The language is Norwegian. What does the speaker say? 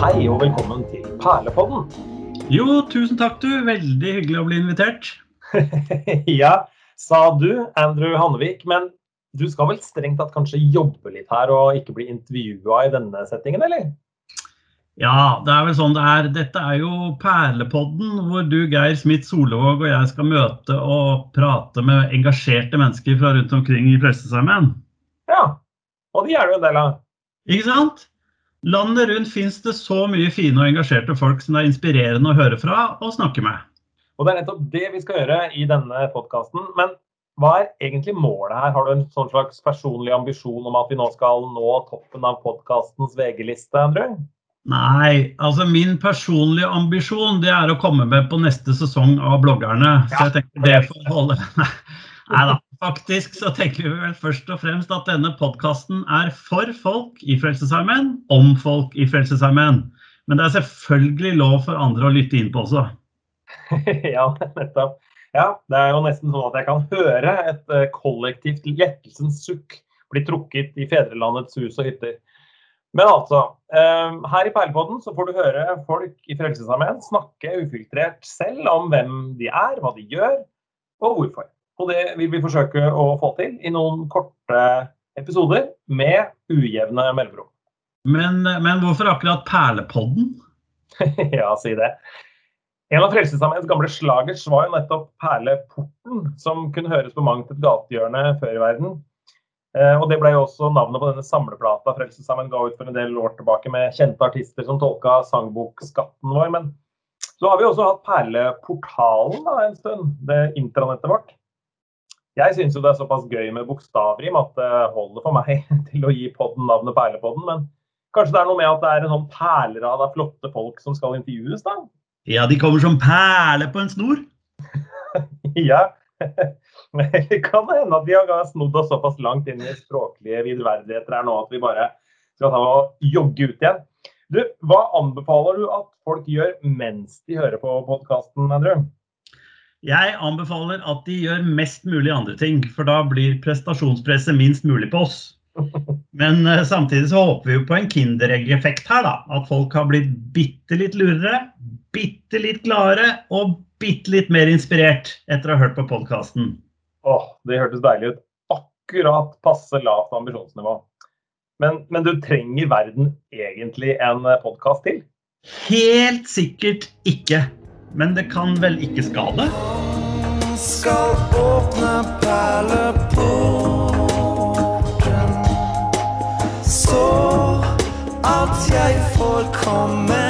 Hei og velkommen til Perlepodden. Jo, tusen takk du. Veldig hyggelig å bli invitert. ja, sa du, Andrew Hannevik. Men du skal vel strengt tatt kanskje jobbe litt her og ikke bli intervjua i denne settingen, eller? Ja, det er vel sånn det er. Dette er jo Perlepodden, hvor du, Geir Smith Solevåg, og jeg skal møte og prate med engasjerte mennesker fra rundt omkring i Frelsesarmeen. Ja, og de er det jo en del av. Ikke sant? Landet rundt fins det så mye fine og engasjerte folk som det er inspirerende å høre fra og snakke med. Og det er nettopp det vi skal gjøre i denne podkasten. Men hva er egentlig målet her? Har du en sånn slags personlig ambisjon om at vi nå skal nå toppen av podkastens VG-liste, Andrew? Nei, altså min personlige ambisjon det er å komme med på neste sesong av Bloggerne. Så jeg tenker det får holde. Nei da. Faktisk så tenker vi vel først og fremst at denne podkasten er for folk i Frelsesarmeen, om folk i Frelsesarmeen. Men det er selvfølgelig lov for andre å lytte inn på også. ja, nettopp. Ja, det er jo nesten sånn at jeg kan høre et eh, kollektivt lettelsens sukk bli trukket i fedrelandets hus og hytter. Men altså, eh, her i Perlepodden så får du høre folk i Frelsesarmeen snakke ufiltrert selv om hvem de er, hva de gjør og hvorfor. Og det vil vi forsøke å få til i noen korte episoder med ujevne mellomrom. Men, men hvorfor akkurat Perlepodden? ja, si det. En av Frelsesarmeens gamle slagers var jo nettopp Perleporten, som kunne høres på mangt et gatehjørne før i verden. Eh, og Det ble jo også navnet på denne samleplata Frelsesarmeen ga ut for en del år tilbake med kjente artister som tolka sangbokskatten vår. Men så har vi også hatt Perleportalen da, en stund, det intranettet vårt. Jeg syns jo det er såpass gøy med bokstavrim at det holder for meg til å gi podden navnet Perlepodden. Men kanskje det er noe med at det er en sånn perlerad av flotte folk som skal intervjues, da? Ja, de kommer som perler på en snor. ja. Det kan hende at vi har snodd oss såpass langt inn i språklige videreverdigheter her nå at vi bare skal ta og jogge ut igjen. Du, Hva anbefaler du at folk gjør mens de hører på podkasten, Andrew? Jeg anbefaler at de gjør mest mulig andre ting, for da blir prestasjonspresset minst mulig på oss. Men uh, samtidig så håper vi jo på en Kinderegg-effekt her, da. At folk har blitt bitte litt lurere, bitte litt gladere og bitte litt mer inspirert etter å ha hørt på podkasten. Åh, det hørtes deilig ut. Akkurat passe lavt ambisjonsnivå. Men, men du trenger verden egentlig en podkast til? Helt sikkert ikke. Men det kan vel ikke skade? Skal åpne perleporten så at jeg får komme